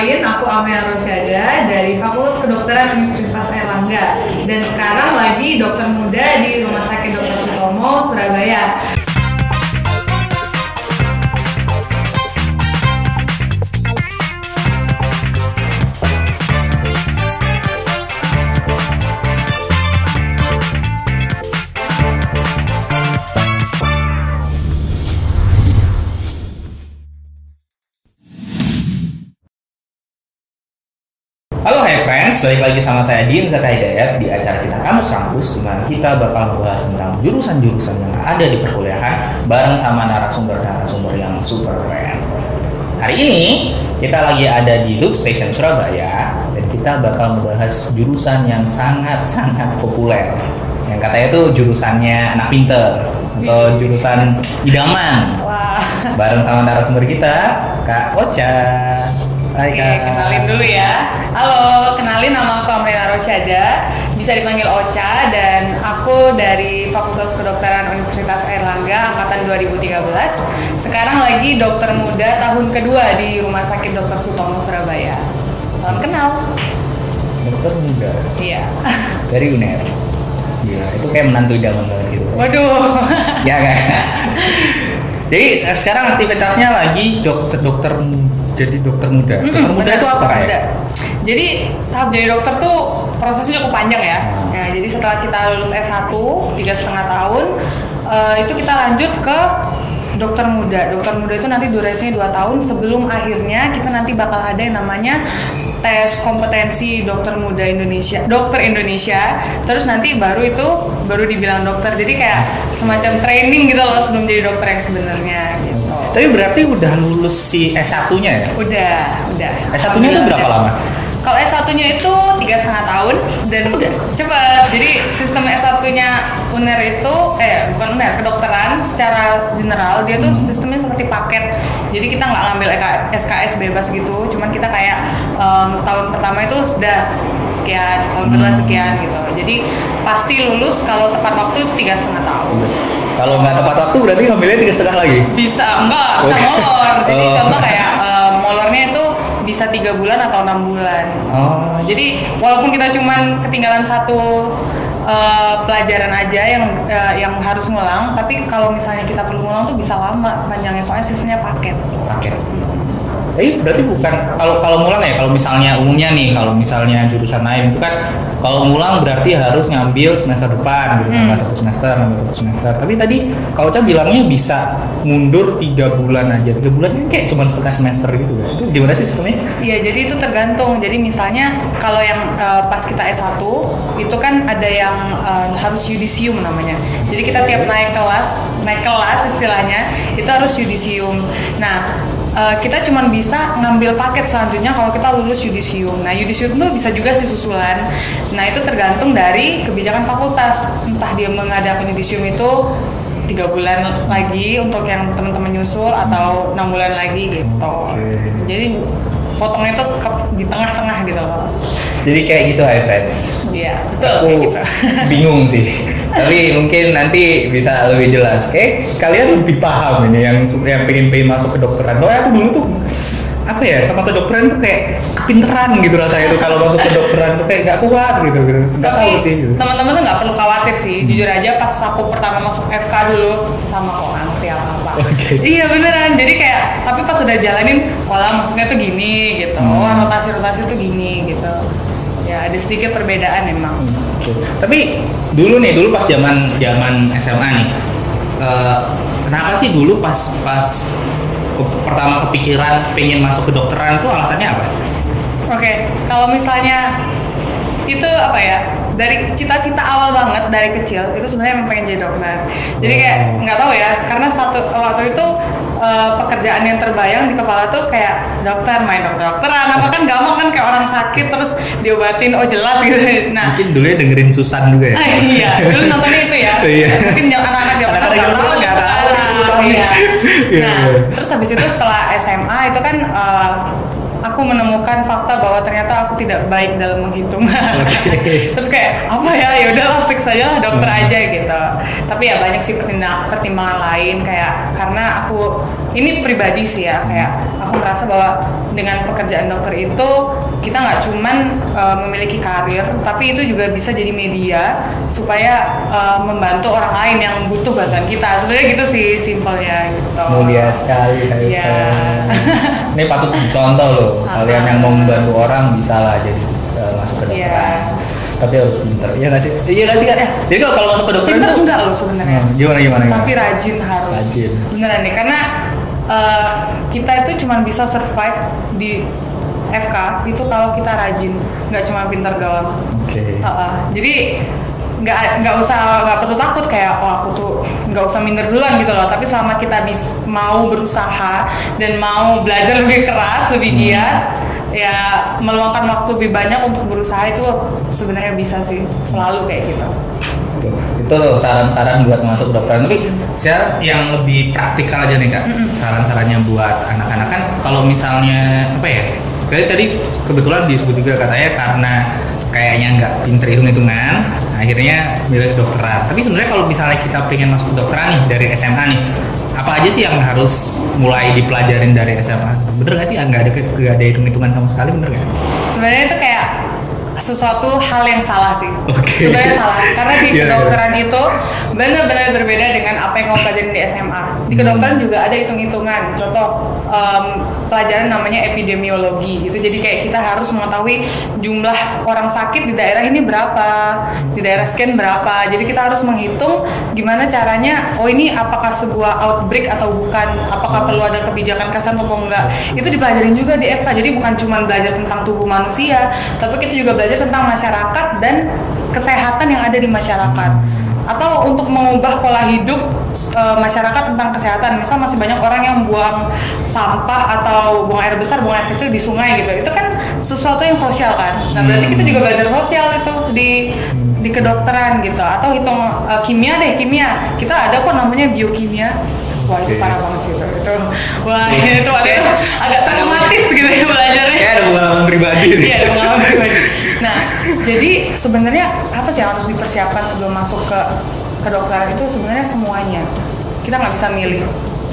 kenalin aku Amel Rosyada dari Fakultas Kedokteran Universitas Erlangga dan sekarang lagi dokter muda di Rumah Sakit Dr. Sutomo, Surabaya. Balik lagi sama saya Dim Zaka Hidayat di acara kita Kamus Kampus di mana kita bakal membahas tentang jurusan-jurusan yang ada di perkuliahan bareng sama narasumber-narasumber yang super keren. Hari ini kita lagi ada di Loop Station Surabaya dan kita bakal membahas jurusan yang sangat-sangat populer. Yang katanya tuh jurusannya anak pinter atau jurusan idaman. Wah, Bareng sama narasumber kita, Kak Ocha. Hai oke Kak. kenalin dulu ya. Halo, kenalin nama aku Amrina Rosyada, bisa dipanggil Ocha dan aku dari Fakultas Kedokteran Universitas Erlangga angkatan 2013. Sekarang lagi dokter muda tahun kedua di Rumah Sakit Dr. Sutomo Surabaya. Salam kenal. Dokter muda Iya. dari UNER. Iya, itu kayak menantu idaman banget gitu. Waduh. ya kan? Jadi eh, sekarang aktivitasnya lagi dokter dokter jadi dokter muda. Dokter Mm-mm, muda benar, itu apa dokter kayak? muda. Jadi tahap jadi dokter tuh prosesnya cukup panjang ya. Hmm. Ya, jadi setelah kita lulus S1 tiga setengah tahun, eh, itu kita lanjut ke dokter muda. Dokter muda itu nanti durasinya 2 tahun sebelum akhirnya kita nanti bakal ada yang namanya tes kompetensi dokter muda Indonesia, dokter Indonesia. Terus nanti baru itu baru dibilang dokter. Jadi kayak semacam training gitu loh sebelum jadi dokter yang sebenarnya. Tapi berarti udah lulus si S1-nya ya? Udah, udah. S1-nya itu berapa Udah. lama? Kalau S1-nya itu tiga setengah tahun dan cepet. Jadi sistem S1-nya UNER itu, eh bukan UNER, kedokteran secara general dia tuh sistemnya seperti paket. Jadi kita nggak ngambil SKS bebas gitu, cuman kita kayak em, tahun pertama itu sudah sekian, tahun kedua Hmm. sekian gitu. Jadi pasti lulus kalau tepat waktu itu tiga setengah tahun. Kalau nggak tepat waktu berarti ngambilnya tiga setengah lagi. Bisa enggak, bisa Oke. molor. Jadi Oh. contoh kayak em, molornya itu bisa tiga bulan atau enam bulan. Oh, Jadi walaupun kita cuman ketinggalan satu eh, pelajaran aja yang eh, yang harus ngulang, tapi kalau misalnya kita perlu ngulang tuh bisa lama panjangnya soalnya sistemnya paket. paket. Tapi berarti bukan kalau kalau ngulang ya kalau misalnya umumnya nih kalau misalnya jurusan lain itu kan kalau ngulang berarti harus ngambil semester depan gitu Hmm. nambah satu semester nambah satu semester. Tapi tadi kalau Ca bilangnya bisa mundur tiga bulan aja tiga bulan kan kayak cuma setengah semester gitu kan. Itu gimana sih sistemnya? Iya, jadi itu tergantung. Jadi misalnya kalau yang eh, pas kita S1 itu kan ada yang eh, harus yudisium namanya. Jadi kita tiap naik kelas, naik kelas istilahnya itu harus yudisium. Nah, eh, kita cuma bisa ngambil paket selanjutnya kalau kita lulus yudisium. Nah, yudisium itu bisa juga sih susulan. Nah, itu tergantung dari kebijakan fakultas. Entah dia mengadakan yudisium itu tiga bulan lagi untuk yang teman-teman nyusul atau enam bulan lagi gitu. Oke. Jadi potongnya ke- di tengah-tengah gitu loh. Jadi kayak gitu friends. Iya, betul Aku kayak gitu. bingung sih. Tapi mungkin nanti bisa lebih jelas. Kayak kalian lebih paham ini yang yang pengen pengen masuk ke dokteran. Soalnya aku dulu tuh apa ya sama kedokteran tuh kayak kepinteran gitu rasanya tuh kalau masuk ke dokteran tuh kayak gak kuat gitu gitu. Gak tahu sih. Gitu. teman-teman tuh nggak perlu khawatir sih. Jujur aja pas aku pertama masuk FK dulu sama kok nggak ngerti apa-apa. Oke. Iya beneran. Jadi kayak tapi pas udah jalanin, walah maksudnya tuh gini gitu. Hmm. Oh rotasi-rotasi tuh gini gitu. Ya ada sedikit perbedaan emang. Oke. Tapi dulu nih, dulu pas zaman zaman SMA nih, eh, kenapa sih dulu pas pas ke- pertama kepikiran pengen masuk ke dokteran itu alasannya apa? Oke, kalau misalnya itu apa ya dari cita-cita awal banget dari kecil itu sebenarnya emang pengen jadi dokter. Jadi kayak Oh. nggak tahu ya karena satu waktu itu eh, pekerjaan yang terbayang di kepala tuh kayak dokter main dokter dokteran apa kan gampang kan kayak orang sakit terus diobatin oh jelas gitu. Nah Mungkin dulu ya dengerin Susan juga ya. Ah, iya, dulu nontonnya itu ya. Iya. Mungkin anak-anak zaman nggak tahu nggak tahu. Iya. Iya, Nah, terus habis itu setelah SMA itu kan eh, aku menemukan fakta bahwa ternyata aku tidak baik dalam menghitungan. Oke. Terus kayak apa ya? Ya udahlah fix aja lah dokter aja gitu. Tapi ya banyak sih pertimbangan pertimbangan lain kayak karena aku ini pribadi sih ya kayak aku merasa bahwa dengan pekerjaan dokter itu kita nggak cuman uh, memiliki karir tapi itu juga bisa jadi media supaya uh, membantu orang lain yang butuh bantuan kita sebenarnya gitu sih simpelnya gitu mulia sekali. Eva. Ini patut dicontoh loh kalian yang mau membantu orang bisa lah jadi eh, masuk ke dokteran. Iya. tapi harus pinter. Iya nggak sih? Iya nggak sih kan ya jadi kalau masuk ke dokteran Pinter tuh enggak loh sebenarnya. Hmm, gimana gimana gimana? Tapi rajin harus. Rajin. beneran deh karena uh, kita itu cuma bisa survive di FK itu kalau kita rajin nggak cuma pintar doang. Oke. Uh-uh. jadi nggak nggak usah nggak perlu takut kayak oh aku tuh nggak usah minder duluan gitu loh. Tapi selama kita bis mau berusaha dan mau belajar lebih keras lebih Hmm. giat ya meluangkan waktu lebih banyak untuk berusaha itu sebenarnya bisa sih selalu kayak gitu. Itu saran-saran buat masuk kedokteran. Tapi sekarang yang lebih praktikal aja nih kak. Saran-sarannya buat anak-anak. Kan kalau misalnya apa ya tadi tadi kebetulan disebut juga katanya karena kayaknya nggak pinter hitung-hitungan akhirnya milih kedokteran. Tapi sebenarnya kalau misalnya kita pengen masuk kedokteran nih dari SMA nih apa aja sih yang harus mulai dipelajarin dari SMA bener nggak sih? Nggak ada nggak ada hitung-hitungan sama sekali bener nggak? Sebenarnya itu kayak sesuatu hal yang salah sih. Oke. sebenarnya salah. Karena di Iya, iya. kedokteran itu benar-benar berbeda dengan apa yang kamu pelajarin di SMA di Hmm. kedokteran juga ada hitung-hitungan. Contoh em, pelajaran namanya epidemiologi. Itu jadi kayak kita harus mengetahui jumlah orang sakit di daerah ini berapa di daerah sekian berapa. Jadi kita harus menghitung gimana caranya oh ini apakah sebuah outbreak atau bukan? Apakah perlu ada kebijakan kesan atau enggak? Itu dipelajarin juga di FK jadi bukan cuma belajar tentang tubuh manusia tapi kita juga belajar tentang masyarakat dan kesehatan yang ada di masyarakat. Atau untuk mengubah pola hidup eh, masyarakat tentang kesehatan. Misal masih banyak orang yang buang sampah atau buang air besar buang air kecil di sungai gitu. Itu kan sesuatu yang sosial kan? Nah berarti kita juga belajar sosial itu di di kedokteran gitu. Atau hitung eh, kimia deh kimia. Kita ada kok namanya biokimia. Wah itu parah banget sih itu, itu wah itu waktu itu agak traumatis gitu ya belajarnya. Kayak ada pengalaman pribadi nih. Iya, ada pengalaman pribadi. Nah, jadi sebenarnya apa sih yang harus dipersiapkan sebelum masuk ke kedokteran itu sebenarnya semuanya. Kita nggak bisa milih.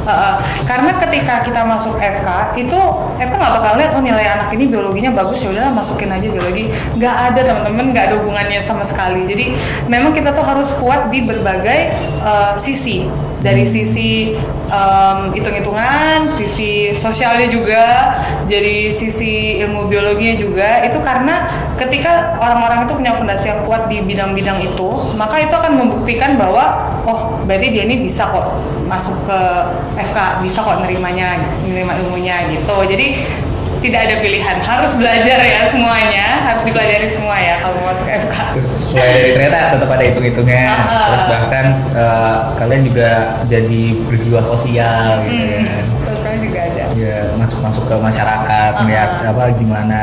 Uh, karena ketika kita masuk FK itu FK nggak bakal lihat oh nilai anak ini biologinya bagus ya udahlah masukin aja biologi nggak ada teman-teman nggak ada hubungannya sama sekali jadi memang kita tuh harus kuat di berbagai uh, sisi dari sisi um, hitung-hitungan, sisi sosialnya juga, jadi sisi ilmu biologinya juga. Itu karena ketika orang-orang itu punya fondasi yang kuat di bidang-bidang itu, maka itu akan membuktikan bahwa oh berarti dia ini bisa kok masuk ke FK, bisa kok nerimanya, menerima ilmunya gitu. Jadi tidak ada pilihan, harus belajar ya semuanya, harus dipelajari semua ya kalau masuk FK. mulai dari ternyata tetap ada hitung-hitungan Ah, ah. terus bahkan eh, kalian juga jadi berjiwa sosial gitu Hmm, kan sosialnya juga ada. ya masuk-masuk ke masyarakat Ah, melihat apa gimana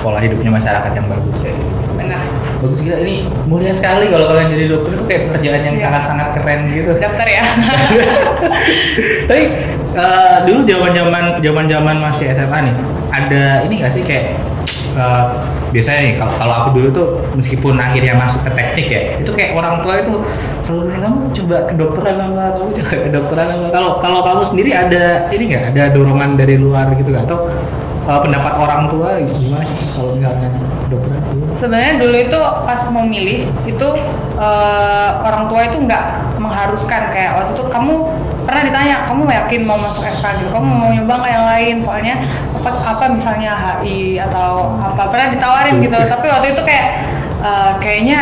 pola hidupnya masyarakat yang bagus kayak gitu Benar. bagus gila ini mulia sekali kalau kalian jadi dokter itu kayak pekerjaan yang Iya. sangat-sangat keren gitu Daftar ya. tapi eh, dulu zaman-zaman zaman-zaman masih SMA nih ada ini gak sih kayak eh, biasanya nih kalau aku dulu tuh meskipun akhirnya masuk ke teknik ya itu kayak orang tua itu selalu bilang kamu coba ke dokteran apa? Kamu coba ke dokteran apa? Kalau kalau kamu sendiri ada ini nggak? Ada dorongan dari luar gitu nggak? Atau eh, pendapat orang tua gimana sih kalau misalnya dokteran? Sebenarnya dulu itu pas mau milih itu eh, orang tua itu nggak mengharuskan kayak waktu itu kamu pernah ditanya kamu yakin mau masuk FK gitu kamu mau nyoba nggak yang lain? Soalnya apa apa misalnya HI atau apa. Pernah ditawarin gitu. Tapi waktu itu kayak eh, kayaknya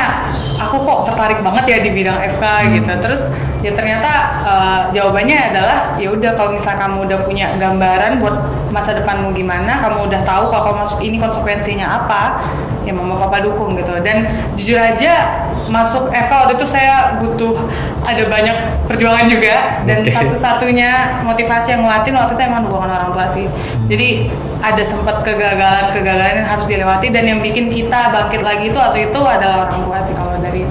aku kok tertarik banget ya di bidang FK gitu. Terus ya ternyata eh, jawabannya adalah ya udah kalau misal kamu udah punya gambaran buat masa depanmu gimana kamu udah tahu kalau kamu masuk ini konsekuensinya apa ya mama papa dukung gitu. Dan jujur aja masuk FK waktu itu saya butuh ada banyak perjuangan juga dan Oke. satu-satunya motivasi yang nguatin waktu itu emang dukungan orang tua sih jadi ada sempat kegagalan-kegagalan yang harus dilewati dan yang bikin kita bangkit lagi itu waktu itu adalah orang tua sih kalau dari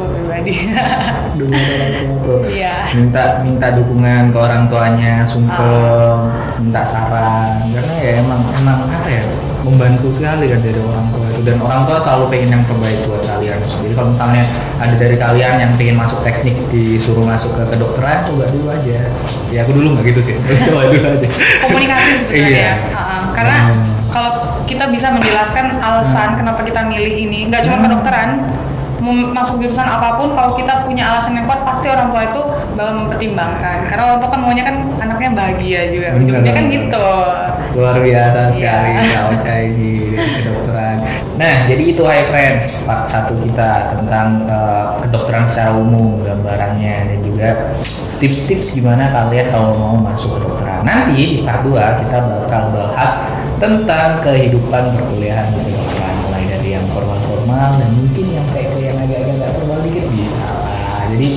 aku pribadi Adi. Dukungan orang tua tuh. Iya. Minta minta dukungan ke orang tuanya, sungkem, minta saran. Karena ya emang emang apa ya membantu sekali kan dari orang tua itu dan orang tua selalu pengen yang terbaik buat kalian. Jadi kalau misalnya ada dari kalian yang pengen masuk teknik disuruh masuk ke kedokteran, coba dulu aja. Ya aku dulu nggak gitu sih, coba dulu aja. Komunikasi sebenarnya. Iya. Ha-ha. Karena Hmm. kalau kita bisa menjelaskan alasan kenapa kita milih ini, nggak cuma Hmm. kedokteran, masuk jurusan apa pun, kalau kita punya alasan yang kuat, pasti orang tua itu bakal mempertimbangkan. Karena orang tua kan maunya kan anaknya bahagia juga. Ujungnya kan gitu. Luar biasa sekali Iya. Kak Ocha ini kedokteran. Nah, jadi itu Hi Friends part satu kita tentang eh, kedokteran secara umum gambarannya dan juga tips-tips gimana kalian kalau mau masuk kedokteran. Nanti di part 2 kita bakal bahas tentang kehidupan perkuliahan di kedokteran mulai dari yang formal-formal dan mungkin yang kayak yang agak-agak nggak formal dikit bisa lah. Jadi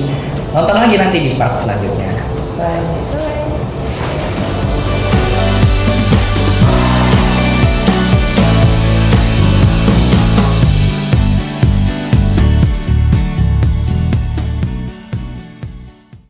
nonton lagi nanti di part selanjutnya. Bye.